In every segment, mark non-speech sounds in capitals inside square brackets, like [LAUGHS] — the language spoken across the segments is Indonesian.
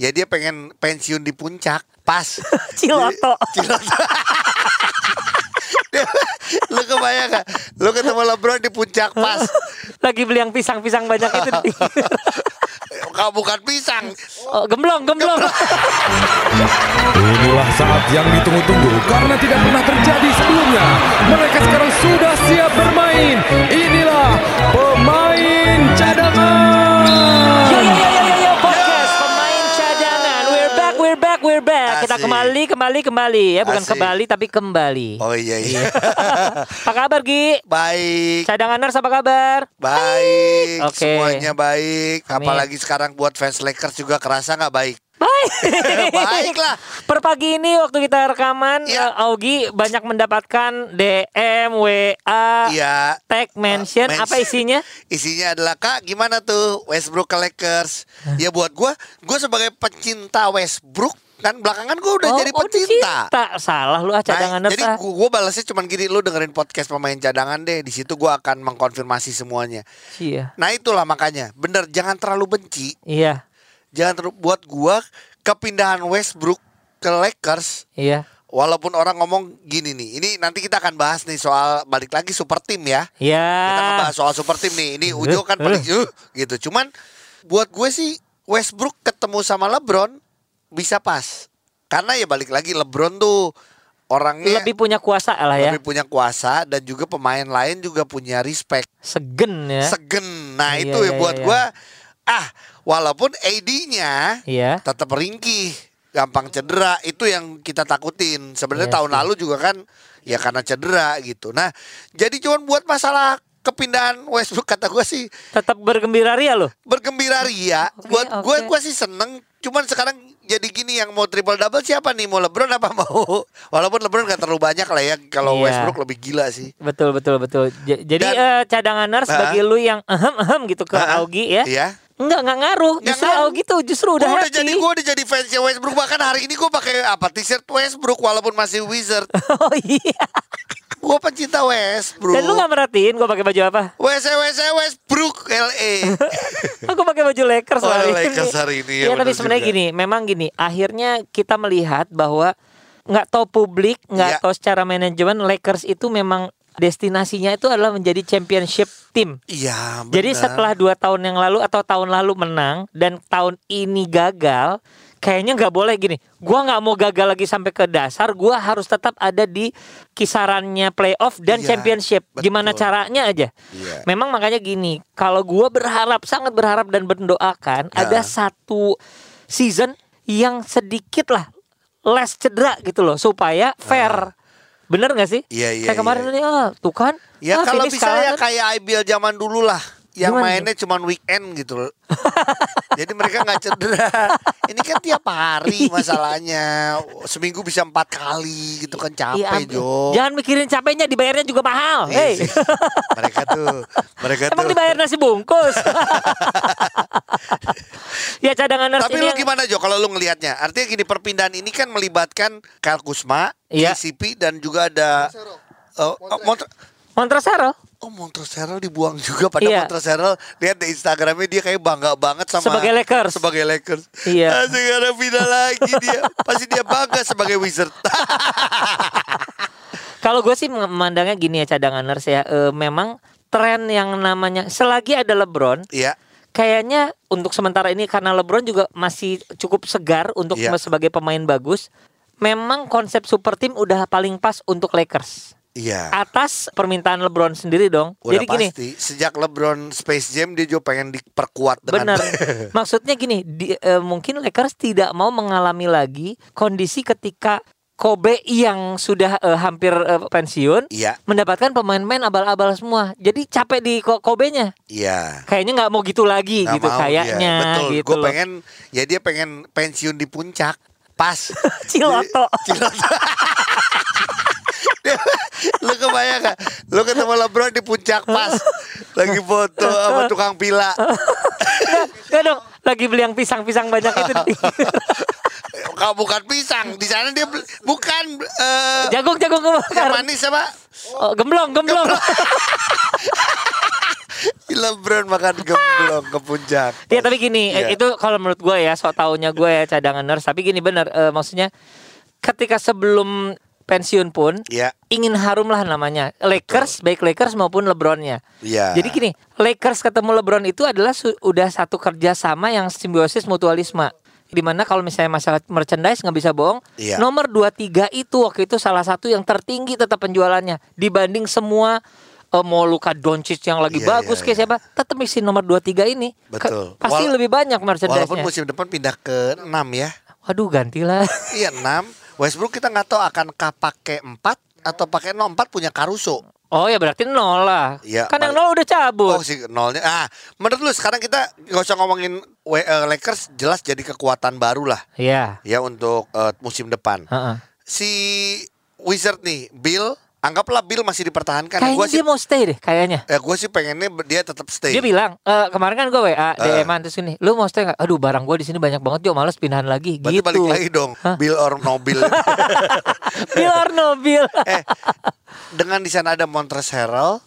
Ya dia pengen pensiun di puncak pas. [LAUGHS] Ciloto. Ciloto. [LAUGHS] Lu kebayang gak? Lu ketemu LeBron di puncak pas. [LAUGHS] Lagi beli yang pisang-pisang banyak itu. di- Kau bukan pisang. Oh, gemblong, gemblong. Inilah saat yang ditunggu-tunggu karena tidak pernah terjadi sebelumnya. Mereka sekarang sudah siap bermain. Inilah pemain back, we're back, back. Kita Asik. kembali, kembali, kembali ya, bukan Asik. kembali tapi kembali. Oh iya iya. [LAUGHS] Apa kabar Gi? Baik. Cadanganers apa kabar? Baik. Oke. Semuanya baik. Amin. Apalagi sekarang buat fans Lakers juga kerasa nggak baik. Baik. [LAUGHS] Baiklah. Per pagi ini waktu kita rekaman, Iya. eh, Augie banyak mendapatkan DM, WA, Iya. tag, mention. mention. Apa isinya? Isinya adalah Kak gimana tuh Westbrook ke Lakers Ya buat gua Gua sebagai pecinta Westbrook Kan belakangan gua udah Oh, jadi oh, pecinta pecinta. Salah lu ah Nah, cadanganers jadi gua, gua balasnya cuman gini Lu dengerin podcast pemain cadangan deh di situ gua akan mengkonfirmasi semuanya Iya. Nah itulah makanya Bener jangan terlalu benci Iya. Jangan terlalu Buat gua Kepindahan Westbrook ke Lakers Iya. Walaupun orang ngomong gini nih Ini nanti kita akan bahas nih soal Balik lagi super team ya Iya. kita ngebahas soal super team nih. Ini Ujo kan paling uh, gitu. Cuman buat gue sih Westbrook ketemu sama LeBron bisa pas. Karena ya balik lagi LeBron tuh orangnya lebih punya kuasa lah ya. lebih punya kuasa dan juga pemain lain juga punya respect, Segen ya. segen. Nah, Iya, itu ya iya, buat iya, gue ah walaupun AD-nya Iya. tetap ringkih, gampang cedera, itu yang kita takutin. Sebenarnya Iya tahun sih. lalu juga kan ya karena cedera gitu. Nah, jadi cuman buat masalah kepindahan Westbrook kata gue sih Tetap bergembira ria loh. bergembira ria. Buat gue oke. gue sih seneng. Cuman sekarang jadi gini yang mau triple double siapa nih? Mau LeBron apa [LAUGHS] mau? Walaupun LeBron gak terlalu banyak lah ya. Kalau Iya. Westbrook lebih gila sih. Betul betul betul. J- jadi Dan- eh, cadanganers Ah. bagi lu yang ehem ehem gitu ke Ah, Augie ya. Iya. Enggak enggak ngaruh. Nggak Justru ngaruh. Augie tuh justru Gue udah udah happy. jadi gue udah jadi fansnya Westbrook bahkan hari ini gue pakai apa t-shirt Westbrook walaupun masih Wizard. [LAUGHS] oh iya. Gue pencinta Westbrook. Dan lu nggak merhatiin gue pakai baju apa? WC WC Westbrook LA. [LAUGHS] Aku pakai baju Lakers Oh, hari Lakers ini. hari ini, ya Iya tapi sebenarnya gini, memang gini. Akhirnya kita melihat bahwa nggak tahu publik, nggak Iya. tahu secara manajemen Lakers itu memang destinasinya itu adalah menjadi championship team. Iya. Jadi setelah dua tahun yang lalu atau tahun lalu menang dan tahun ini gagal, kayaknya nggak boleh gini. Gua nggak mau gagal lagi sampai ke dasar. Gua harus tetap ada di kisarannya playoff dan Iya, championship. Gimana betul. caranya aja. Iya. Memang makanya gini. Kalau gua berharap, sangat berharap dan mendoakan Ya. ada satu season yang sedikit lah less cedera gitu loh supaya fair. Bener gak sih? Iya, iya, Kayak kemarin iya. ini ah, tuh kan. Ya ah, kalau bisa ya kan. kayak IBL zaman dulu lah yang Gimana mainnya cuma weekend gitu loh. [LAUGHS] Jadi mereka nggak cedera. Ini kan tiap hari [LAUGHS] masalahnya. Seminggu bisa empat kali gitu kan capek Iya, Jo. Jangan mikirin capeknya dibayarnya juga mahal. Iya Hei. sih. mereka tuh, mereka Emang tuh. dibayar nasi bungkus. [LAUGHS] ya cadangan nurse Tapi ini lu yang- gimana Jo kalau lu ngelihatnya? Artinya gini perpindahan ini kan melibatkan Kyle Kusma, Iya. KCP dan juga ada Oh, oh, Mont- Montrezl oh Montrezl dibuang juga pada Iya. Montrezl lihat di Instagramnya dia kayak bangga banget sama Sebagai Lakers. sebagai Lakers Iya. ah, sekarang pindah lagi dia pasti dia bangga sebagai Wizard [LAUGHS] Kalau gue sih memandangnya gini ya cadangan nurse ya. Eh, memang tren yang namanya selagi ada LeBron, Iya kayaknya untuk sementara ini karena LeBron juga masih cukup segar untuk Iya. sebagai pemain bagus. Memang konsep super team udah paling pas untuk Lakers. Iya Atas permintaan LeBron sendiri dong. udah Jadi gini, pasti sejak LeBron Space Jam dia juga pengen diperkuat dengan Benar. [LAUGHS] Maksudnya gini, di- eh, mungkin Lakers tidak mau mengalami lagi kondisi ketika Kobe yang sudah eh, hampir eh, pensiun Iya mendapatkan pemain-pemain abal-abal semua. Jadi capek di Ko- Kobe-nya. iya Kayaknya nggak mau gitu lagi Nggak gitu mau kayaknya dia. Betul, gitu gue pengen ya dia pengen pensiun di puncak pas [LAUGHS] Ciloto. Ciloto. [LAUGHS] [LAUGHS] Lu kebayang gak? Lu ketemu LeBron di puncak pas lagi foto sama tukang pila. Nggak dong, lagi beli yang pisang-pisang banyak itu. Kau [LAUGHS] bukan pisang, di sana dia beli- bukan eh Jagung-jagung yang kebakar. manis apa? Oh, gemblong, gemblong. [LAUGHS] LeBron makan gemblong ke puncak. Ya tapi gini, Iya. eh, itu kalau menurut gue ya, sok taunya gue ya cadangan nurse. Tapi gini bener, eh, maksudnya ketika sebelum pensiun pun Iya. ingin harum lah namanya. Lakers, baik Lakers maupun LeBronnya. Iya. Jadi gini, Lakers ketemu LeBron itu adalah su- udah satu kerjasama yang simbiosis mutualisme. Di mana kalau misalnya masalah merchandise nggak bisa bohong, Iya. nomor 23 itu waktu itu salah satu yang tertinggi tetap penjualannya dibanding semua eh, mau Luka Doncic yang lagi Iya, bagus iya, kayak siapa, tetap isi nomor 23 ini. Ke- Betul. pasti Wal- lebih banyak Walaupun merchandise-nya. musim depan pindah ke 6 ya. Waduh, gantilah. Iya 6. Westbrook kita nggak tahu akankah pakai 4 atau pakai 0 4 punya Caruso. Oh ya berarti nol lah. Iya, kan yang nol udah cabut. Oh si nolnya. Ah, menurut lu sekarang kita nggak usah ngomongin W- eh, Lakers jelas jadi kekuatan baru lah Iya. ya untuk eh, musim depan. Heeh. Si Wizard nih, Bill, anggaplah Bill masih dipertahankan. Kayaknya Gue sih dia mau stay deh kayaknya. ya gue sih pengennya dia tetap stay. Dia bilang eh, kemarin kan gue WA Eh. DM-an terus gini, lu mau stay nggak? Aduh barang gue di sini banyak banget Jo, males pindahan lagi Berarti gitu. balik lagi dong, Hah? Bill or no Bill. [LAUGHS] Bill or no Bill. [LAUGHS] eh, dengan di sana ada Montrezl Harrell,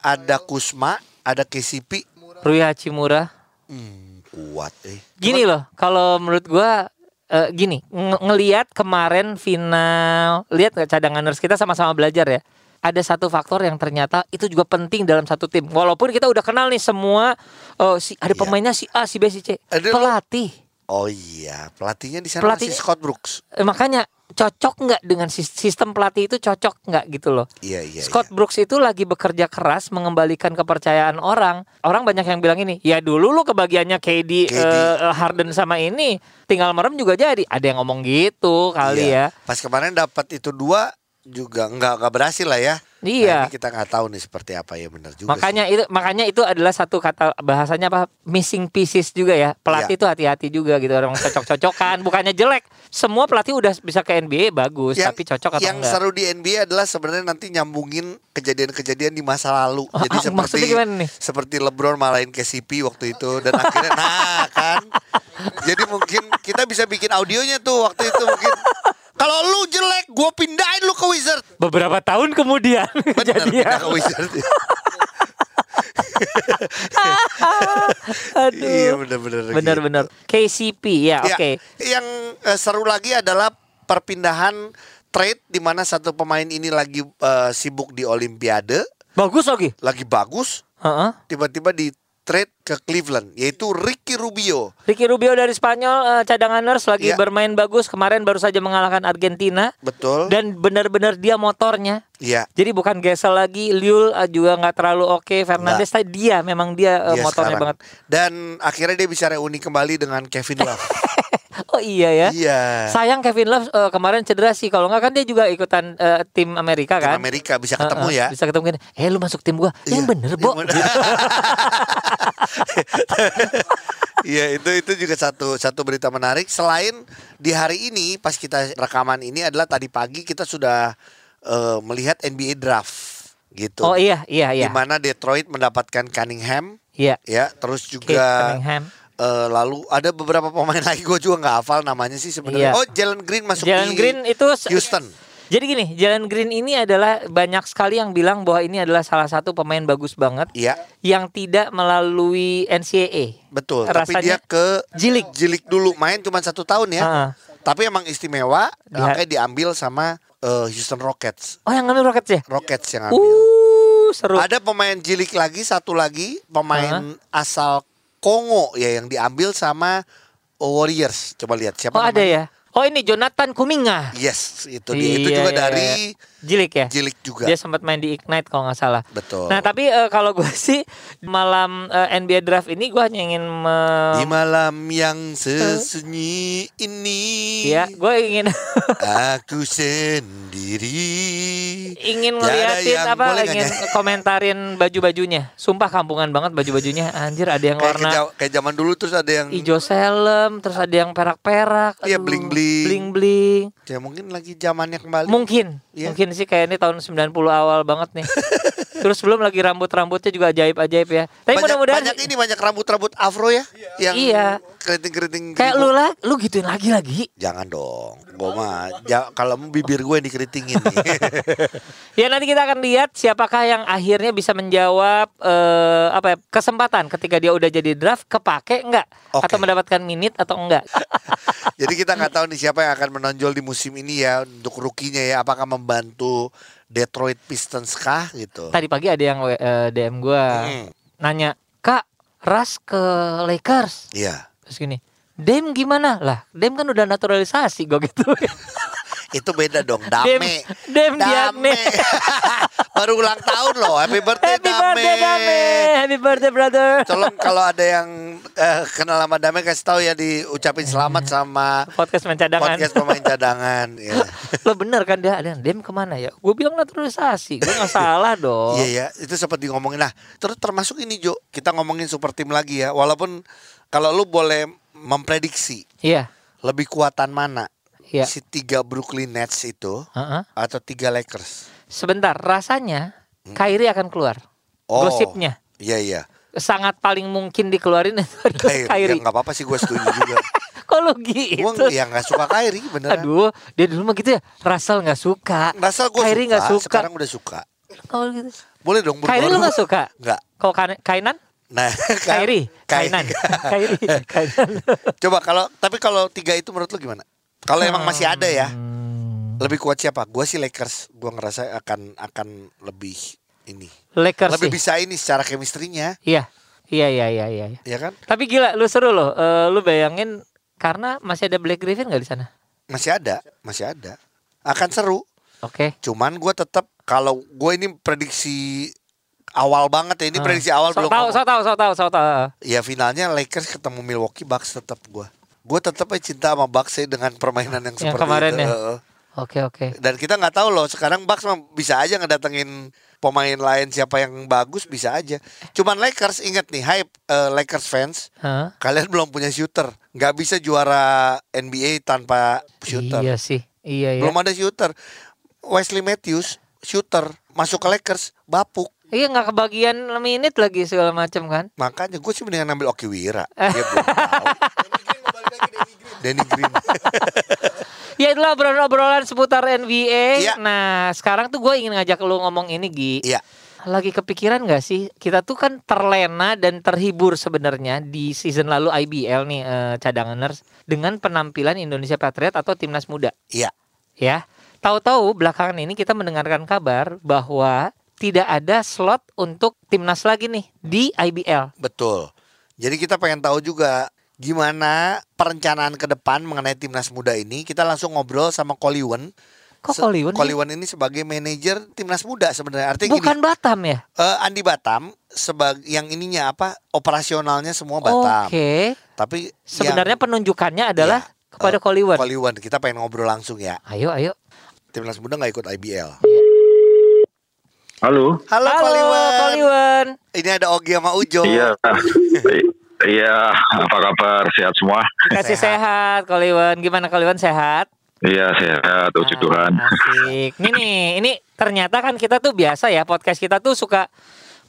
ada Kusma, ada KCP. Rui Hachimura. Hmm, kuat eh. Gini loh, kalau menurut gua eh, gini, nge- ngelihat kemarin final, lihat nggak cadanganers kita sama-sama belajar ya. Ada satu faktor yang ternyata itu juga penting dalam satu tim. Walaupun kita udah kenal nih semua, oh, si, ada Iya. pemainnya si A, si B, si C. Lo- Pelatih. Oh iya, pelatihnya di sana Pelatihnya- masih Scott Brooks. Eh, makanya cocok nggak dengan sis- sistem pelatih itu cocok nggak gitu loh. Iya iya. Scott Brooks itu lagi bekerja keras mengembalikan kepercayaan orang. Orang banyak yang bilang ini, ya dulu lu kebagiannya KD, KD. eh, Harden sama ini, tinggal merem juga jadi. Ada yang ngomong gitu kali Iya. ya. Pas kemarin dapat itu dua juga nggak nggak berhasil lah ya. Iya. Nah, ini kita nggak tahu nih seperti apa ya benar juga. Makanya itu makanya itu adalah satu kata bahasanya apa missing pieces juga ya. Pelatih Iya. itu hati-hati juga gitu orang cocok-cocokan, bukannya jelek. Semua pelatih udah bisa ke NBA bagus, Yang, tapi cocok atau yang enggak. seru di NBA adalah sebenarnya nanti nyambungin kejadian-kejadian di masa lalu. Ah, Jadi ah, seperti gimana nih? seperti LeBron malahin KCP waktu itu dan akhirnya nah kan. Jadi mungkin kita bisa bikin audionya tuh waktu itu mungkin. Kalau lu jelek, gue pindahin lu ke Wizard. Beberapa tahun kemudian [LAUGHS] Bener, jadi pindah ke Wizard. [LAUGHS] aduh. iya bener-bener. gitu. Benar-benar. KCP ya, Ya, oke. Yang eh, seru lagi adalah perpindahan trade di mana satu pemain ini lagi eh, sibuk di Olimpiade, Bagus lagi. lagi bagus, Heeh. tiba-tiba di trade ke Cleveland, yaitu Ricky Rubio. Ricky Rubio dari Spanyol eh, cadanganers lagi Iya. bermain bagus kemarin baru saja mengalahkan Argentina Betul. dan benar-benar dia motornya. Iya. Jadi bukan Gesel lagi, Liul eh, juga nggak terlalu oke, Fernandes tadi dia memang dia, dia motornya sekarang. banget. Dan akhirnya dia bisa reuni kembali dengan Kevin Love. [LAUGHS] [LAUGHS] Oh iya ya. Iya. Sayang Kevin Love eh, kemarin cedera sih. Kalau nggak kan dia juga ikutan eh, tim Amerika Tim kan. Amerika bisa ketemu eh, ya. Bisa ketemu gini. Eh lu masuk tim gua. Yang Iya. bener, Bo. Yang bener. [LAUGHS] Iya itu itu juga satu satu berita menarik. Selain di hari ini pas kita rekaman ini adalah tadi pagi kita sudah eh, melihat NBA draft gitu. Oh iya, iya, Di iya. mana Detroit mendapatkan Cunningham Iya. ya, terus Kate juga Cunningham. Eh, lalu ada beberapa pemain [LAUGHS] lagi gue juga nggak hafal namanya sih sebenarnya. Iya. Oh Jalen Green masuk Jalen di Green itu Houston. Jadi gini, Jalen Green ini adalah banyak sekali yang bilang bahwa ini adalah salah satu pemain bagus banget Iya yang tidak melalui NCAA. betul. Tapi Rasanya dia ke jilik. Jilik dulu main cuma satu tahun ya. Heeh. Tapi emang istimewa, Dia- makanya diambil sama eh, Houston Rockets. Oh yang ngambil Rockets ya? Rockets yang ambil. Uh, seru. Ada pemain jilik lagi, satu lagi pemain asal Kongo ya yang diambil sama Warriors. Coba lihat siapa Oh ada ya? Oh ini Jonathan Kuminga. Yes, itu dia. Itu Iya, juga iya, dari Jilik ya? jilik juga. Dia sempat main di Ignite kalau nggak salah. Betul. Nah tapi eh, kalau gue [LAUGHS] sih malam eh, NBA draft ini gue hanya ingin me- Di malam yang sesunyi ini, ya gue ingin [LAUGHS] aku sendiri. ingin ngeliatin apa ingin nyanyi? komentarin baju-bajunya. Sumpah kampungan banget baju-bajunya. Anjir ada yang Kayak, warna keja- kayak zaman dulu terus ada yang hijau selem, terus ada yang perak-perak. Iya, bling-bling. Bling-bling. ya mungkin lagi zamannya kembali. Mungkin, Iya. mungkin sih kayak ini tahun 90 awal banget nih. [LAUGHS] Terus belum lagi rambut-rambutnya juga ajaib-ajaib ya. Tapi banyak, mudah-mudahan banyak ini banyak rambut-rambut afro ya yang Iya. keriting-keriting kayak gitu. lu lah, lu gituin lagi lagi. Jangan dong. Gua mah ja- kalau mau bibir gue yang dikeritingin nih. [LAUGHS] Ya nanti kita akan lihat siapakah yang akhirnya bisa menjawab eh, apa ya, kesempatan ketika dia udah jadi draft kepake enggak Oke. atau mendapatkan minute atau enggak. [LAUGHS] Jadi kita nggak tahu nih siapa yang akan menonjol di musim ini ya untuk rukinya ya. Apakah membantu Detroit Pistons kah gitu? Tadi pagi ada yang eh, DM gua Hmm. nanya, "Kak, Ras ke Lakers." Iya. Terus gini, "Dem gimana?" Lah, Dem kan udah naturalisasi gue gitu. [LAUGHS] Itu beda dong. Dem, Dame. Dem Diagne. [LAUGHS] Baru ulang tahun loh. Happy birthday Happy Dame. birthday Dame. Happy birthday brother. Tolong kalau ada yang eh, kenal sama Dame kasih tahu ya diucapin selamat sama Podcast mencadangan. podcast pemain cadangan. [LAUGHS] ya. Lo bener kan dia ada Dem ke mana ya? Gue bilang naturalisasi, gue nggak salah [LAUGHS] dong. Iya ya, itu seperti ngomongin nah. Terus termasuk ini Jo, kita ngomongin super tim lagi ya. Walaupun kalau lu boleh memprediksi Iya, lebih kuatan mana iya. si tiga Brooklyn Nets itu Heeh. atau tiga Lakers? Sebentar, rasanya Kyrie akan keluar. Oh, Gosipnya Iya iya. sangat paling mungkin dikeluarin itu adalah Kyrie. Ya Kyrie. nggak apa-apa sih gue setuju [LAUGHS] juga. Kok lu gitu? gue ya nggak suka Kyrie beneran. Aduh, dia dulu mah gitu ya. Russell nggak suka. Rasa gue Kyrie suka, nggak suka. sekarang udah suka. Kalau gitu. Boleh dong Kyrie lu nggak suka? Nggak. Kalau Ka- Kainan? Nah, [LAUGHS] Kyrie, Kainan, [LAUGHS] Kyrie, Kainan. Coba kalau tapi kalau tiga itu menurut lu gimana? Kalau emang masih ada ya, Hmm. lebih kuat siapa? Gue sih Lakers. Gue ngerasa akan akan lebih ini. Lakers lebih sih. bisa ini secara chemistry-nya, Iya, iya, iya, iya, iya. ya kan? Tapi gila, lu seru loh. Eh, lu bayangin karena masih ada Black Griffin nggak di sana? Masih ada, masih ada. Akan seru. Oke. Cuman gue tetap kalau gue ini prediksi awal banget ya. Ini prediksi awal so belum. tahu, so tahu, so tahu, so tahu. Ya finalnya Lakers ketemu Milwaukee Bucks tetap gue. Gue tetap aja cinta sama Bucks ya dengan permainan yang, Yang seperti kemarin itu. ya? Oke, oke. Dan kita nggak tahu loh sekarang Bucks bisa aja ngedatengin pemain lain siapa yang bagus bisa aja. Cuman Lakers ingat nih, hype eh, Lakers fans, Hah? kalian belum punya shooter, nggak bisa juara NBA tanpa shooter. Iya sih. Iya, iya. Belum ada shooter. Wesley Matthews shooter masuk ke Lakers bapuk. Iya nggak kebagian menit lagi segala macam kan? Makanya gue sih mendingan ambil Oki Wira. Dia belum tahu. Danny Green. [LAUGHS] Ya itulah obrolan-obrolan seputar NBA. Iya. Nah sekarang tuh gue ingin ngajak lu ngomong ini Gi. Iya. Lagi kepikiran gak sih kita tuh kan terlena dan terhibur sebenarnya di season lalu IBL nih eh, cadanganers dengan penampilan Indonesia Patriot atau timnas muda. Iya. Ya, tahu-tahu belakangan ini kita mendengarkan kabar bahwa tidak ada slot untuk timnas lagi nih di IBL. Betul. Jadi kita pengen tahu juga gimana perencanaan ke depan mengenai timnas muda ini. Kita langsung ngobrol sama Koliwen. Kok Se- Koliwen ini sebagai manajer timnas muda sebenarnya. Artinya Bukan gini, Batam ya? eh, Andi Batam sebagai yang ininya apa? Operasionalnya semua Batam. Oke. Tapi Sebenarnya penunjukannya adalah Iya, kepada eh, Koliwen. Koliwen. Kita pengen ngobrol langsung ya. Ayo, ayo. Timnas muda nggak ikut IBL. Halo. Halo, Koliwen. Koliwen. Ini ada Ogi sama Ujo. Iya. [LAUGHS] Iya, apa kabar? Sehat semua? Kasih sehat, Koliwen. Gimana Koliwen sehat? Iya, sehat. Puji Ah, Tuhan. Asik. Nih nih, ini ternyata kan kita tuh biasa ya podcast kita tuh suka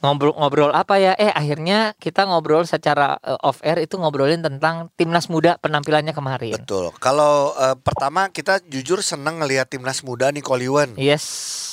ngobrol-ngobrol apa ya? Eh akhirnya kita ngobrol secara eh, off air itu ngobrolin tentang timnas muda penampilannya kemarin. Betul. Kalau eh, pertama kita jujur seneng ngelihat timnas muda nih Koliwen Yes.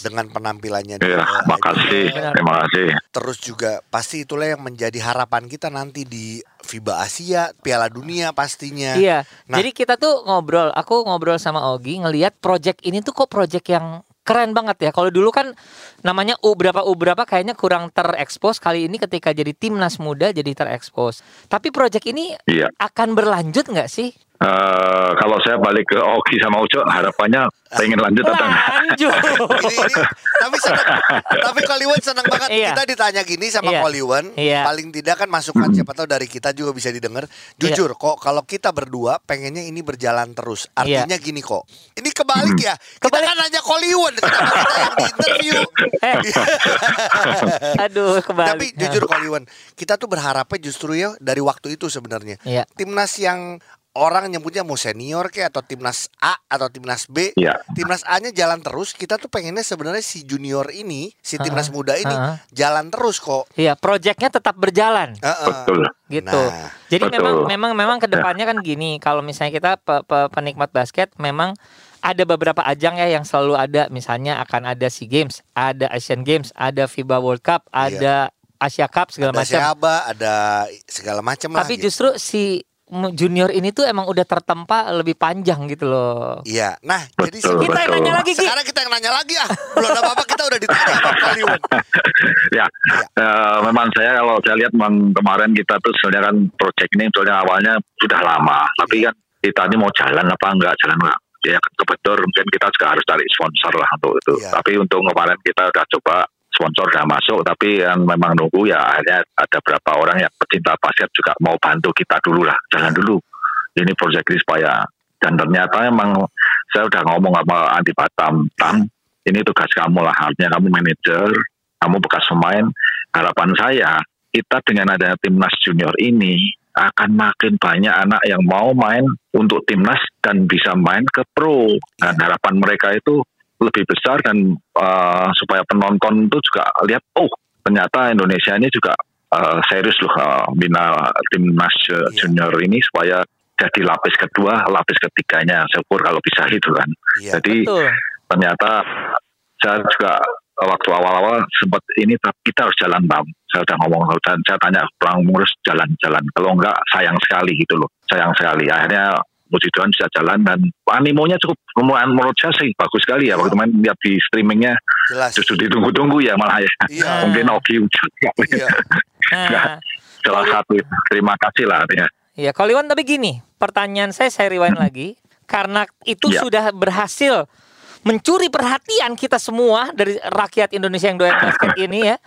dengan penampilannya. di, eh, makasih. Benar. Terima kasih. Terus juga pasti itulah yang menjadi harapan kita nanti di FIBA Asia, Piala Dunia pastinya. Iya. Nah. Jadi kita tuh ngobrol, aku ngobrol sama Ogi ngelihat project ini tuh kok project yang keren banget ya. Kalau dulu kan namanya U berapa U berapa kayaknya kurang terekspos. Kali ini ketika jadi timnas muda jadi terekspos. Tapi project ini Iya. akan berlanjut nggak sih? Eh, kalau saya balik ke Oki sama Ujo, harapannya pengen lanjut atau enggak? Lanjut. Ini, ini, tapi seneng, tapi Koliwen seneng banget Iya. kita ditanya gini sama Iya. Koliwen. Iya. Paling tidak kan masukan siapa tahu dari kita juga bisa didengar. Jujur kok kalau kita berdua pengennya ini berjalan terus. Artinya gini kok. Ini kebalik ya. Kita Kebalik. kan nanya kenapa kita yang di interview. Eh. [LAUGHS] Aduh, kebalik. Tapi jujur Koliwen, kita tuh berharapnya justru ya dari waktu itu sebenarnya. Iya. Timnas yang orang nyebutnya mau senior kayak atau timnas A atau timnas B. Iya. Timnas A-nya jalan terus. Kita tuh pengennya sebenarnya si junior ini, si timnas muda ini ah. jalan terus kok. Iya, proyeknya tetap berjalan. Heeh. Betul. gitu. Nah, Jadi betul. memang memang memang ke depannya kan gini, kalau misalnya kita pe- pe- penikmat basket, memang ada beberapa ajang ya yang selalu ada, misalnya akan ada SEA Games, ada Asian Games, ada FIBA World Cup, ada Asia Cup segala Ada macam. Siaba, ada segala macam lah. Tapi gitu. justru si junior ini tuh emang udah tertempa lebih panjang gitu loh. Iya. Nah, jadi Betul, Kita yang betul. nanya lagi Ki. sekarang kita yang nanya lagi ah. Belum ada apa-apa kita udah ditanya sama Kaliun. [LAUGHS] ya, eh, memang saya kalau saya lihat memang kemarin kita tuh sebenarnya kan project ini sebenarnya awalnya sudah lama, tapi kan kita ini mau jalan apa enggak, jalan enggak. Ya kebetulan mungkin kita juga harus cari sponsor lah untuk itu. Iya. Tapi untuk kemarin kita udah coba sponsor udah masuk, tapi yang memang nunggu ya akhirnya ada berapa orang yang pecinta basket juga mau bantu kita dulu lah, jalan dulu. Ini project ini supaya dan ternyata emang saya udah ngomong sama Andi Batam, Tam, ini tugas kamu lah, artinya kamu manajer, kamu bekas pemain. Harapan saya kita dengan adanya timnas junior ini akan makin banyak anak yang mau main untuk timnas dan bisa main ke pro. Dan harapan mereka itu lebih besar dan uh, supaya penonton itu juga lihat, oh ternyata Indonesia ini juga uh, serius loh uh, bina timnas uh, Iya. junior ini supaya jadi lapis kedua, lapis ketiganya. Syukur kalau bisa gitu kan. Iya. Jadi Betul. ternyata saya juga waktu awal-awal sempat ini kita harus jalan bang saya udah ngomong dan saya tanya orang ngurus jalan-jalan kalau enggak sayang sekali gitu loh sayang sekali akhirnya puji Tuhan bisa jalan dan animonya cukup menurut saya sih bagus sekali ya waktu main lihat di streamingnya Jelas. justru ditunggu-tunggu ya malah ya Iya. mungkin Oki Ujat Iya. [LAUGHS] Nah, salah satu terima kasih lah artinya ya kalau Iwan tapi gini, pertanyaan saya saya rewind lagi karena itu Ya. sudah berhasil mencuri perhatian kita semua dari rakyat Indonesia yang doyan basket ini ya.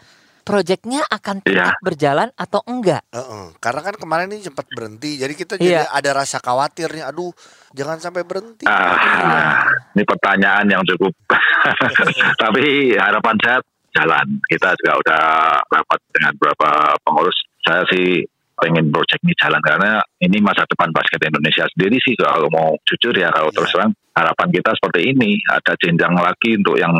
Proyeknya akan tetap Iya. berjalan atau enggak? Heeh. Karena kan kemarin ini sempat berhenti, jadi kita jadi Iya. ada rasa khawatir nih. Aduh, jangan sampai berhenti. Ah, ini pertanyaan yang cukup. [LAUGHS] Tapi harapan saya jalan. Kita juga udah rapat dengan beberapa pengurus. Saya sih pengen project ini jalan karena ini masa depan basket Indonesia sendiri sih kalau mau jujur ya kalau terus terang harapan kita seperti ini ada jenjang lagi untuk yang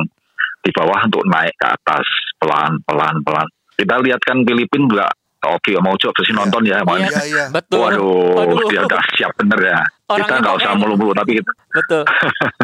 di bawah untuk naik ke atas pelan pelan pelan kita lihat kan Filipina juga oke mau coba sih nonton ya. Iya, iya. Betul. Waduh, Waduh. dia udah siap bener ya. kita nggak usah mulu-mulu, tapi kita Betul.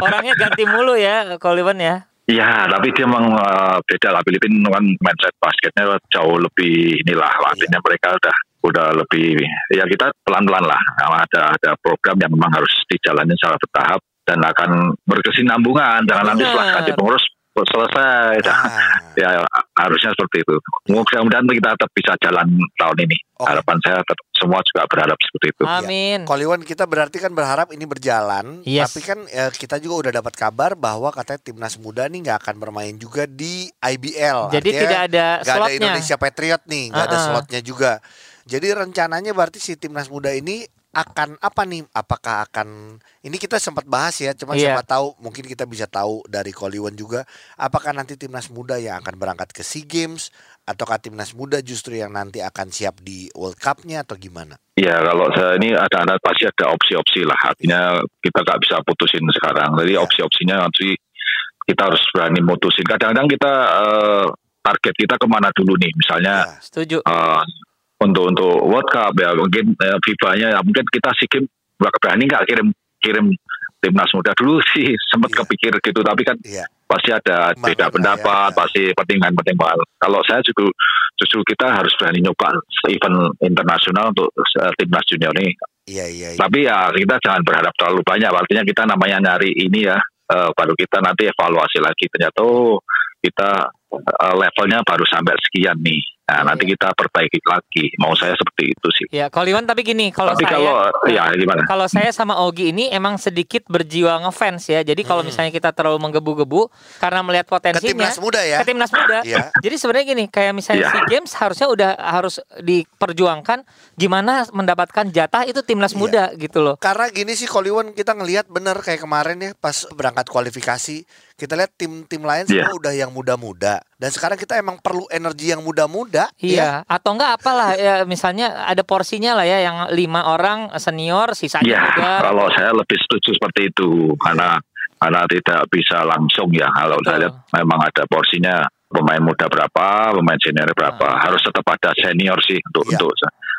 Orangnya ganti mulu ya, Koliwan ya. Iya, tapi dia memang eh, beda lah. Filipina kan mindset basketnya jauh lebih inilah. Artinya mereka udah udah lebih ya kita pelan-pelan lah. Ada ada program yang memang harus dijalani secara bertahap dan akan berkesinambungan. Jangan nanti setelah ganti pengurus selesai. Ah. [LAUGHS] Ya harusnya seperti itu. Mudah-mudahan kita tetap bisa jalan tahun ini. Oke. Harapan saya tetap, semua juga berharap seperti itu. Amin. Koliwan kita berarti kan berharap ini berjalan, Yes. tapi kan eh, kita juga udah dapat kabar bahwa katanya timnas muda nih nggak akan bermain juga di IBL. Jadi Artinya tidak ada ada slotnya. Indonesia Patriot nih, nggak ada Uh-uh. slotnya juga. Jadi rencananya berarti si timnas muda ini akan apa nih? Apakah akan ini kita sempat bahas ya, cuma Iya. siapa tahu mungkin kita bisa tahu dari Koliwan juga apakah nanti timnas muda yang akan berangkat ke SEA Games ataukah timnas muda justru yang nanti akan siap di World Cup-nya atau gimana? Ya kalau saya ini ada ada pasti ada opsi-opsi lah. Artinya kita nggak bisa putusin sekarang. Jadi Ya. opsi-opsinya nanti kita harus berani mutusin. Kadang-kadang kita eh, target kita ke mana dulu nih. Misalnya Ya. Setuju. eh, untuk untuk World Cup ya mungkin eh, FIBA-nya ya mungkin kita sih game nggak berani nggak kirim kirim timnas muda dulu [LAUGHS] sih sempat Iya. kepikir gitu tapi kan Iya. pasti ada beda pendapat ya. pasti pertimbangan-pertimbangan kalau saya juga justru kita harus berani nyoba event internasional untuk eh, timnas junior ini Iya iya. iya. tapi ya kita jangan berharap terlalu banyak artinya kita namanya nyari ini ya eh, baru kita nanti evaluasi lagi ternyata oh kita eh, levelnya baru sampai sekian nih nah nanti iya. kita perbaiki lagi mau saya seperti itu sih Ya, Koliwan tapi gini, kalau tapi saya kalau ya gimana kalau saya sama Ogi ini emang sedikit berjiwa ngefans ya. Jadi kalau misalnya kita terlalu menggebu-gebu karena melihat Ke potensinya timnas muda ya. ke timnas muda. Iya. Jadi sebenarnya gini, kayak misalnya Iya. SEA Games harusnya udah harus diperjuangkan gimana mendapatkan jatah itu timnas Iya. muda gitu loh. Karena gini sih Koliwan kita ngelihat bener kayak kemarin ya pas berangkat kualifikasi kita lihat tim-tim lain Iya. semua udah yang muda-muda dan sekarang kita emang perlu energi yang muda-muda ya. Iya, atau enggak apalah ya misalnya ada porsinya lah ya yang lima orang senior sisanya Ya, muda. kalau saya lebih setuju seperti itu karena karena tidak bisa langsung ya. Kalau Betul. saya lihat memang ada porsinya pemain muda berapa, pemain senior berapa. Harus tetap ada senior sih untuk Iya. untuk.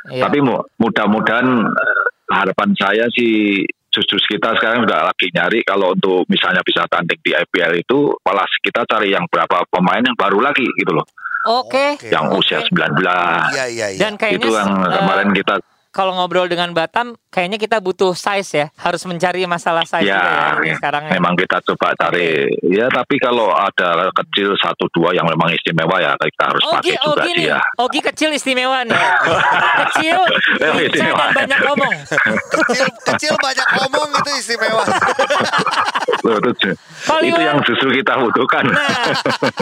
Iya. Tapi mu- mudah-mudahan eh, harapan saya sih justru kita sekarang udah lagi nyari kalau untuk misalnya bisa tanding di IPL itu malah kita cari yang berapa pemain yang baru lagi gitu loh. Oke. Oke. yang Oke. usia 19. Iya iya iya. Dan kayaknya itu yang kemarin kita kalau ngobrol dengan Batam, kayaknya kita butuh size ya. Harus mencari masalah size ya, juga ya ini sekarang ya. memang kita coba cari ya tapi kalau ada kecil satu dua yang memang istimewa ya kita harus Ogi, pakai juga Ogi nih. ya Ogi kecil istimewa nih. [LAUGHS] kecil, istimewa. dan banyak ngomong. kecil kecil banyak omong itu istimewa. Loh, itu, itu yang justru kita butuhkan Nah,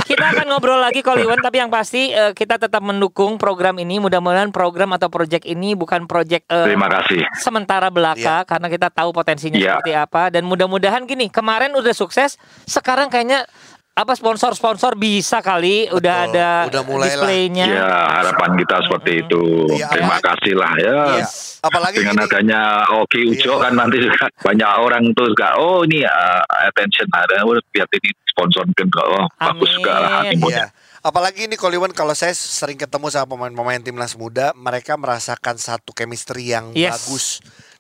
kita akan ngobrol lagi Koliwan tapi yang pasti eh, kita tetap mendukung program ini. Mudah-mudahan program atau project ini bukan project eh, terima kasih sementara belaka karena kita tahu potensinya Iya. seperti apa dan mudah-mudahan gini kemarin udah sukses sekarang kayaknya apa sponsor-sponsor bisa kali udah Betul, ada udah mulai lah. displaynya ya harapan kita seperti itu Iya, terima apalagi- kasih lah ya Iya. Apalagi dengan gini, adanya Oki Ujo Iya. kan nanti juga banyak orang tuh juga oh ini uh, attention ada oh, lihat ini sponsor mungkin oh, bagus juga lah Amin. animonya. Apalagi ini Koliwan kalau saya sering ketemu sama pemain-pemain timnas muda, mereka merasakan satu chemistry yang Yes. bagus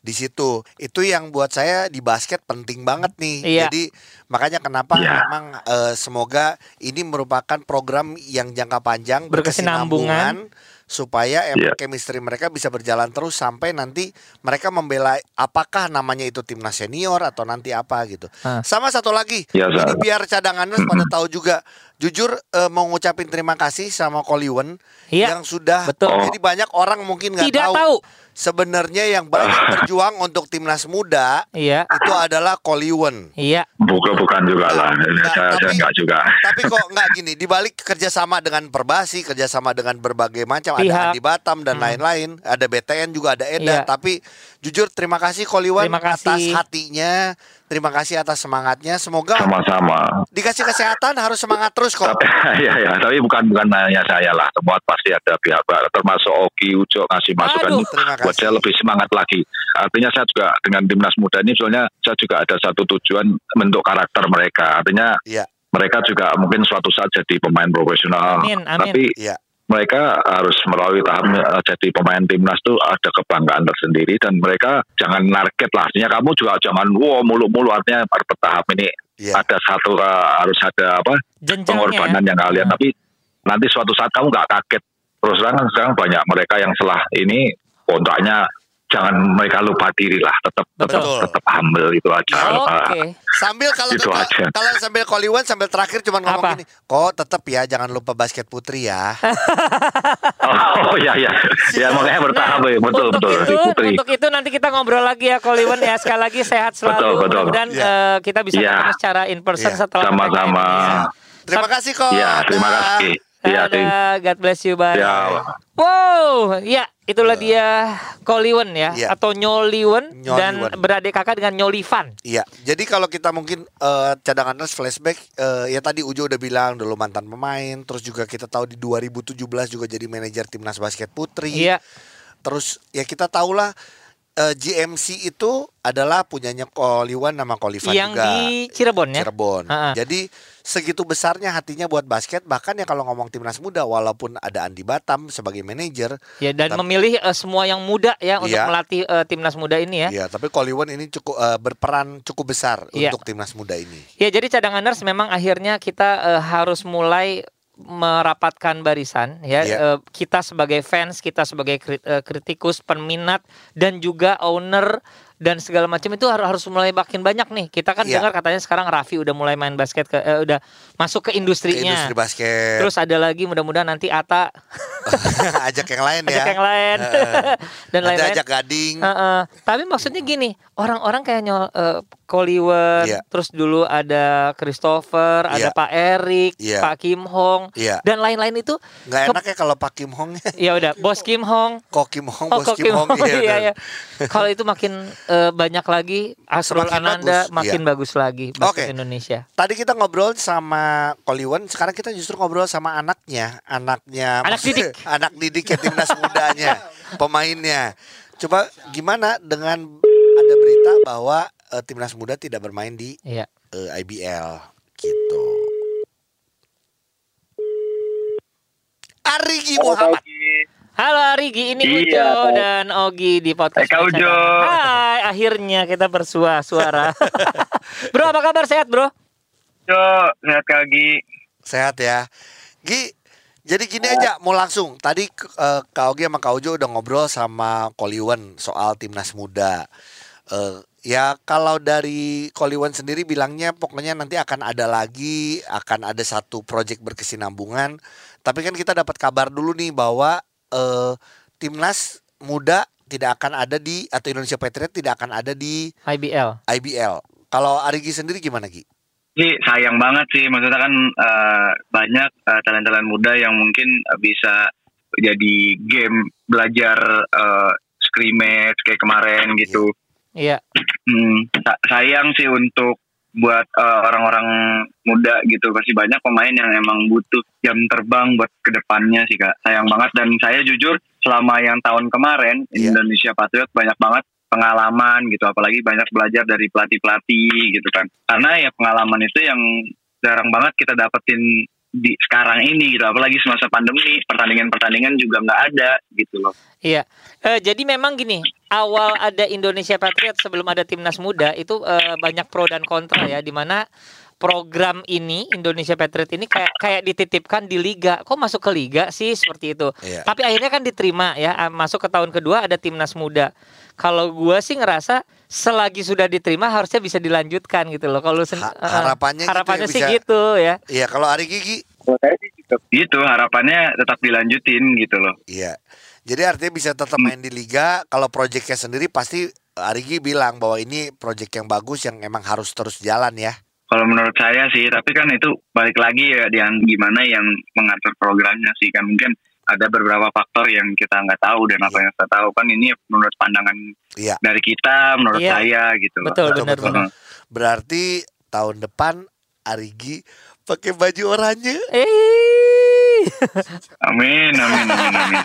di situ. Itu yang buat saya di basket penting banget nih. Iya. Jadi makanya kenapa Iya. memang eh, semoga ini merupakan program yang jangka panjang Berkesinambungan. berkesinambungan supaya emang Iya. chemistry mereka bisa berjalan terus sampai nanti mereka membela apakah namanya itu timnas senior atau nanti apa gitu. Hah. Sama satu lagi, Ya, ini biar cadangannya pada tahu juga. Jujur eh, mau ngucapin terima kasih sama Koliwen Iya, yang sudah betul. jadi banyak orang mungkin nggak tahu, tahu. sebenarnya yang banyak [LAUGHS] berjuang untuk timnas muda Iya. itu adalah Koliwen. Iya. Bukan bukan juga lah, Nah, saya, saya tapi- enggak juga. Tapi kok nggak gini, [LAUGHS] dibalik kerjasama dengan Perbasi, kerjasama dengan berbagai macam, Pihak. ada Andi Batam dan Hmm. lain-lain, ada BTN juga ada Eda. Iya. Tapi jujur terima kasih Koliwan Terima kasih. atas hatinya, terima kasih atas semangatnya. Semoga Sama-sama. dikasih kesehatan harus semangat terus kok. Tapi [LAUGHS] ya ya, tapi bukan bukan hanya saya lah, semua pasti ada pihak termasuk Oki Ujo ngasih masukan Aduh. Buat kasih. saya lebih semangat lagi. Artinya saya juga dengan timnas muda ini soalnya saya juga ada satu tujuan bentuk karakter mereka. Artinya Iya, mereka juga mungkin suatu saat jadi pemain profesional. Amin, amin. Tapi iya. Mereka harus melalui tahap eh, jadi pemain timnas tuh ada kebanggaan tersendiri dan mereka jangan target lah. Artinya kamu juga jangan wow mulu-mulu artinya bertahap ini Iya. ada satu eh, harus ada apa Jenjangnya. pengorbanan yang kalian Nah. tapi nanti suatu saat kamu nggak kaget terus terang sekarang banyak mereka yang setelah ini kontraknya jangan mereka lupa diri lah tetap tetap Betul. tetap humble itu aja Oke. Sambil kalau Itu kalau- aja. kalau sambil Koliwan sambil terakhir cuma ngomong Apa? gini, kok tetap ya jangan lupa basket putri ya. [LAUGHS] oh ya ya ya makanya bertahap ya betul untuk betul itu, putri untuk itu nanti kita ngobrol lagi ya Koliwan ya. Sekali lagi sehat selalu. Betul, betul. Mudah-mudahan Iya. eh, kita bisa ketemu secara in person Iya. setelah Sama-sama. Terima kasih kok. ya terima kasih ya. Dadah, God bless you, bye. ya Wow, ya itulah dia Koliwen ya, Iya. atau Nyoliwen dan Nyoliwen. beradik kakak dengan Nyolivan. Iya, jadi kalau kita mungkin eh, cadangan nurse flashback, eh, ya tadi Ujo udah bilang dulu mantan pemain, terus juga kita tahu di 2017 juga jadi manajer timnas basket putri. Iya, Terus ya kita tahulah eh, GMC itu adalah punyanya Koliwan nama Kolivan yang juga. di Cirebon ya. Cirebon. Ha-ha. Jadi segitu besarnya hatinya buat basket, bahkan ya kalau ngomong timnas muda, walaupun ada Andi Batam sebagai manajer, Ya dan Tapi- memilih eh, semua yang muda ya untuk Iya. melatih eh, timnas muda ini ya. ya tapi Koliwan ini cukup eh, berperan cukup besar Iya. untuk timnas muda ini. Ya jadi cadanganers memang akhirnya kita eh, harus mulai merapatkan barisan ya Iya. Eh, kita sebagai fans kita sebagai eh, kritikus peminat dan juga owner dan segala macam itu harus harus mulai makin banyak nih kita kan Iya. dengar katanya sekarang Raffi udah mulai main basket ke, eh, udah masuk ke Ke industrinya industri basket. terus ada lagi mudah-mudahan nanti Ata [LAUGHS] [LAUGHS] ajak yang lain ya. ajak yang lain [LAUGHS] dan lain-lain. ajak gading. Heeh. Tapi maksudnya gini, orang-orang kayak nyol uh, Koliwen, Iya. terus dulu ada Christopher, ada Iya. Pak Erik, Iya. Pak Kim Hong, Iya. dan lain-lain itu ke- enak ya kalau Pak Kim Hong ya udah bos Kim Hong. [LAUGHS] Kok Kim Hong, Oh, bos Kim Hong. iya, iya, iya. benar. Kalau itu makin eh, banyak lagi Asrul Semakin Ananda bagus, makin iya. bagus lagi basket Oke. Indonesia. Tadi kita ngobrol sama Koliwen, sekarang kita justru ngobrol sama anaknya, anaknya, Anak didik. Anak didik ya timnas mudanya, [LAUGHS] pemainnya. Coba gimana dengan ada berita bahwa eh, timnas muda tidak bermain di Iya. eh, IBL gitu. Arigi Muhammad. Halo Arigi, ini Iya, Ujo Kak. dan Ogi di podcast. Hai, Kak Baca Ujo. Hai, akhirnya kita bersua suara. [LAUGHS] bro, apa kabar? Sehat, Bro? Yo, sehat kagi. Sehat ya. Gi, jadi gini aja mau langsung. Tadi eh, Kak Ogi sama Kak Ujo udah ngobrol sama Koliwen soal timnas muda. Eh, ya kalau dari Koliwen sendiri bilangnya pokoknya nanti akan ada lagi, akan ada satu proyek berkesinambungan. Tapi kan kita dapat kabar dulu nih bahwa eh, timnas muda tidak akan ada di atau Indonesia Patriot tidak akan ada di IBL. IBL. Kalau Arigi sendiri gimana Gi? Sih sayang banget sih, maksudnya kan eh, banyak eh, talent-talent muda yang mungkin bisa jadi game belajar eh, scrimmage kayak kemarin gitu. Iya. Hmm, sa- sayang sih untuk buat orang-orang muda gitu pasti banyak pemain yang emang butuh jam terbang buat ke depannya sih kak sayang banget dan saya jujur selama yang tahun kemarin Iya. Indonesia Patriot banyak banget pengalaman gitu apalagi banyak belajar dari pelatih pelatih gitu kan karena ya pengalaman itu yang jarang banget kita dapetin di sekarang ini gitu apalagi semasa pandemi pertandingan-pertandingan juga nggak ada gitu loh Iya. Eh, jadi memang gini, awal ada Indonesia Patriot sebelum ada timnas muda itu eh, banyak pro dan kontra ya, di mana program ini Indonesia Patriot ini kayak kayak dititipkan di liga. Kok masuk ke liga sih seperti itu? Iya. Tapi akhirnya kan diterima ya, ah, masuk ke tahun kedua ada timnas muda. Kalau gua sih ngerasa selagi sudah diterima harusnya bisa dilanjutkan gitu loh. Kalau Ha- eh, harapannya gitu ya, harapannya sih bisa- gitu ya. Iya kalau Arigi Gi Kalau saya sih juga gitu harapannya tetap dilanjutin gitu loh Iya. Jadi artinya bisa tetap main di liga. Kalau proyeknya sendiri pasti Arigi bilang bahwa ini proyek yang bagus yang emang harus terus jalan ya. Kalau menurut saya sih, tapi kan itu balik lagi ya yang gimana yang mengatur programnya sih kan mungkin ada beberapa faktor yang kita nggak tahu dan apa yang kita tahu kan ini menurut pandangan Iya. dari kita, menurut Iya. saya gitu loh. Betul, Betul, benar betul. benar. Berarti tahun depan Arigi pakai baju oranye. Eh. Amin, amin, amin, amin.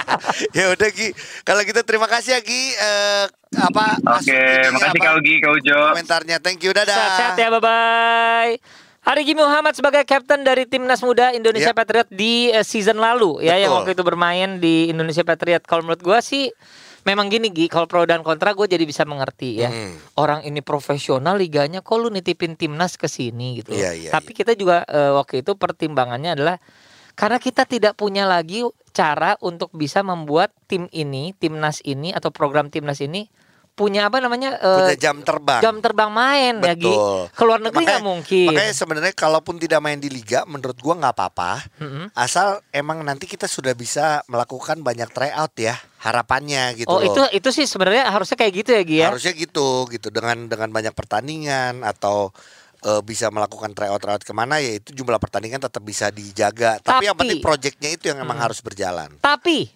[LAUGHS] ya udah Gi. Kalau gitu terima kasih ya Gi. Eh, apa? Oke, ininya makasih apa, Kak Ugi, Kak Ujo. Komentarnya. Thank you. Dadah. Sehat-sehat ya, bye-bye. Arigi Muhammad sebagai kapten dari timnas muda Indonesia Ya. Patriot di eh, season lalu ya yang Betul. waktu itu bermain di Indonesia Patriot. Kalau menurut gua sih memang gini Gi, kalau pro dan kontra gue jadi bisa mengerti ya. Hmm. Orang ini profesional liganya kok lu nitipin timnas ke sini gitu. Iya, iya, Tapi kita juga eh, waktu itu pertimbangannya adalah karena kita tidak punya lagi cara untuk bisa membuat tim ini, timnas ini atau program timnas ini punya apa namanya eh, Punya jam terbang. jam terbang main ya Gi. Betul. Keluar negeri nggak mungkin. Makanya sebenarnya kalaupun tidak main di liga, menurut gua nggak apa-apa. Mm-mm. Asal emang nanti kita sudah bisa melakukan banyak tryout ya, harapannya gitu oh loh. itu itu sih sebenarnya harusnya kayak gitu ya Gi ya. Harusnya gitu, gitu dengan dengan banyak pertandingan atau eh, bisa melakukan tryout tryout ke mana ya itu jumlah pertandingan tetap bisa dijaga. Tapi, yang Tapi- penting proyeknya itu yang emang Hmm. harus berjalan. Tapi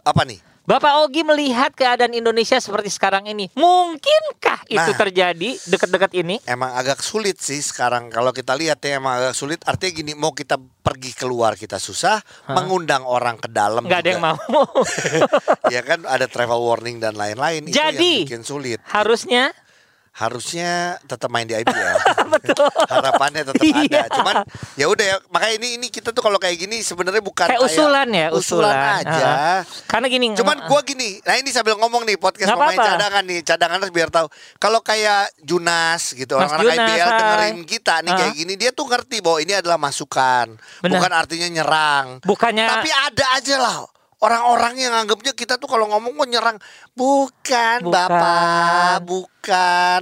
Apa nih? Bapak Ogi melihat keadaan Indonesia seperti sekarang ini, mungkinkah itu Nah. terjadi dekat-dekat ini? Emang agak sulit sih sekarang kalau kita lihat ya emang agak sulit. Artinya gini, mau kita pergi keluar kita susah, mengundang orang ke dalam Nggak ada juga. yang mau. [LAUGHS] ya kan ada travel warning dan lain-lain itu Jadi, yang bikin sulit. Harusnya harusnya tetap main di IPL. [LAUGHS] Harapannya tetap ada. Iya. Cuman ya udah ya makanya ini ini kita tuh kalau kayak gini sebenarnya bukan kayak usulan ya, usulan, usulan. aja. Heeh. Karena gini. Cuman gua gini, nah ini sambil ngomong nih podcast pemain apa-apa. cadangan nih, cadangan harus biar tahu. Kalau kayak Junas gitu, orang-orang IPL hai. dengerin kita nih kayak Ah. gini, dia tuh ngerti bahwa ini adalah masukan, Benar. bukan artinya nyerang. bukannya Tapi ada aja lah orang-orang yang anggapnya kita tuh kalau ngomong kok nyerang, bukan, Bukan. bapak, bukan.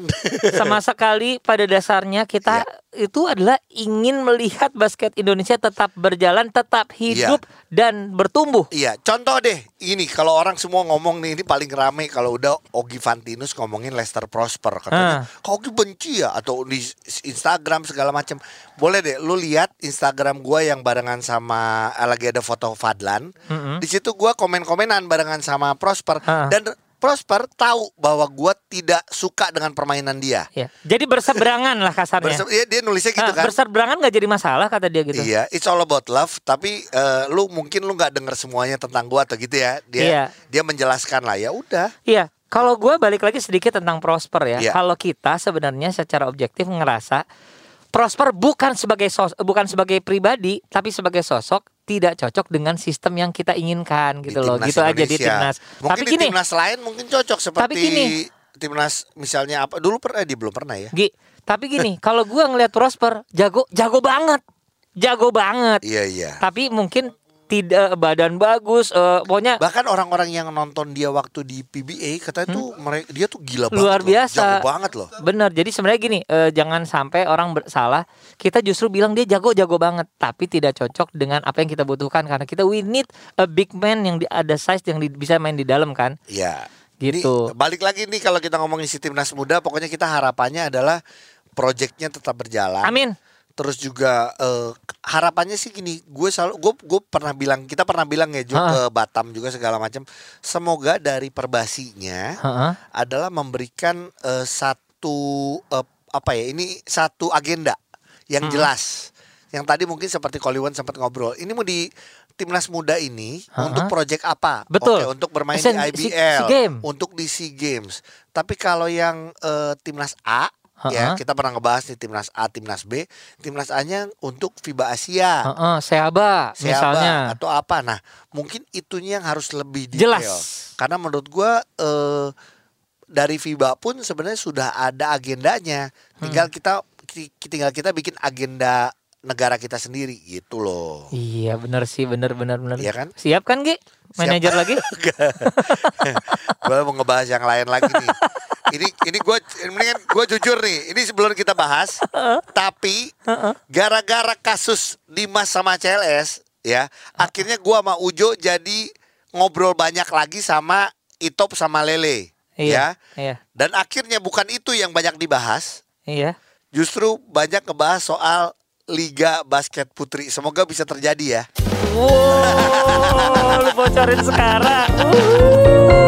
sama sekali pada dasarnya kita itu adalah ingin melihat basket Indonesia tetap berjalan, tetap hidup dan bertumbuh. Iya, contoh deh, ini kalau orang semua ngomong nih, ini paling rame kalau udah Ogi Fantinus ngomongin Leicester Prosper katanya, Ah. kau Ogi benci ya atau di Instagram segala macam. Boleh deh, lu lihat Instagram gua yang barengan sama eh, lagi ada foto Fadlan. Di situ gua komen-komenan barengan sama Prosper Ah. dan Prosper tahu bahwa gua tidak suka dengan permainan dia. Ya. Jadi berseberangan lah kasarnya. Berse- dia, dia nulisnya gitu Ah, kan. berseberangan nggak jadi masalah kata dia gitu. Iya, it's all about love. Tapi eh, lu mungkin lu nggak denger semuanya tentang gua atau gitu ya. Dia Iya. dia menjelaskan lah ya udah. Iya, kalau gue balik lagi sedikit tentang Prosper ya. Iya. Kalau kita sebenarnya secara objektif ngerasa Prosper bukan sebagai sos bukan sebagai pribadi, tapi sebagai sosok tidak cocok dengan sistem yang kita inginkan di gitu loh. Gitu aja di Indonesia. timnas. Mungkin tapi di gini, timnas lain mungkin cocok seperti Tapi gini. timnas misalnya apa dulu pernah dia belum pernah ya. Gi, tapi gini, kalau gua ngelihat Prosper jago jago banget. Jago banget. Iya iya. Tapi mungkin tidak badan bagus, eh, pokoknya Bahkan orang-orang yang nonton dia waktu di PBA katanya tuh mereka dia tuh gila Hmm. luar banget loh. biasa. Jago banget loh. Bener. Jadi sebenarnya gini, eh, jangan sampai orang bersalah. Kita justru bilang dia jago-jago banget, tapi tidak cocok dengan apa yang kita butuhkan karena kita we need a big man yang di, ada size yang di- bisa main di dalam kan. Iya. Gitu. Ini, balik lagi nih kalau kita ngomongin si timnas muda, pokoknya kita harapannya adalah proyeknya tetap berjalan. Amin. Terus juga eh, harapannya sih gini, gue selalu gue gue pernah bilang kita pernah bilang ya Ah. ke Batam juga segala macam. Semoga dari perbasinya Heeh. adalah memberikan eh, satu eh, apa ya ini satu agenda yang Hmm. jelas. Yang tadi mungkin seperti Koliwan sempat ngobrol. Ini mau di timnas muda ini Ha-ha. untuk proyek apa? Betul. Oke, untuk bermain Sen- di si- IBL, si game. untuk di SEA Games. Tapi kalau yang eh, timnas A ya kita pernah ngebahas nih timnas A, timnas B, timnas A-nya untuk FIBA Asia. Heeh, Seaba Seaba misalnya. atau apa. Nah, mungkin itunya yang harus lebih detail. Jelas. Karena menurut gua eh dari FIBA pun sebenarnya sudah ada agendanya. Tinggal Hmm. kita ki- tinggal kita bikin agenda negara kita sendiri gitu loh. Iya benar sih, benar benar benar. Iya kan? Siap kan, Gi? Manajer lagi? [LAUGHS] gue mau ngebahas yang lain lagi nih. [LAUGHS] Ini ini gue mendingan gue jujur nih. Ini sebelum kita bahas, tapi gara-gara kasus Dimas sama CLS ya, akhirnya gue sama Ujo jadi ngobrol banyak lagi sama Itop sama Lele. Iya. Ya. Iya. Dan akhirnya bukan itu yang banyak dibahas, Iya. justru banyak ngebahas soal Liga Basket Putri. Semoga bisa terjadi ya. Wow, lu bocorin sekarang. Uh. [LAUGHS]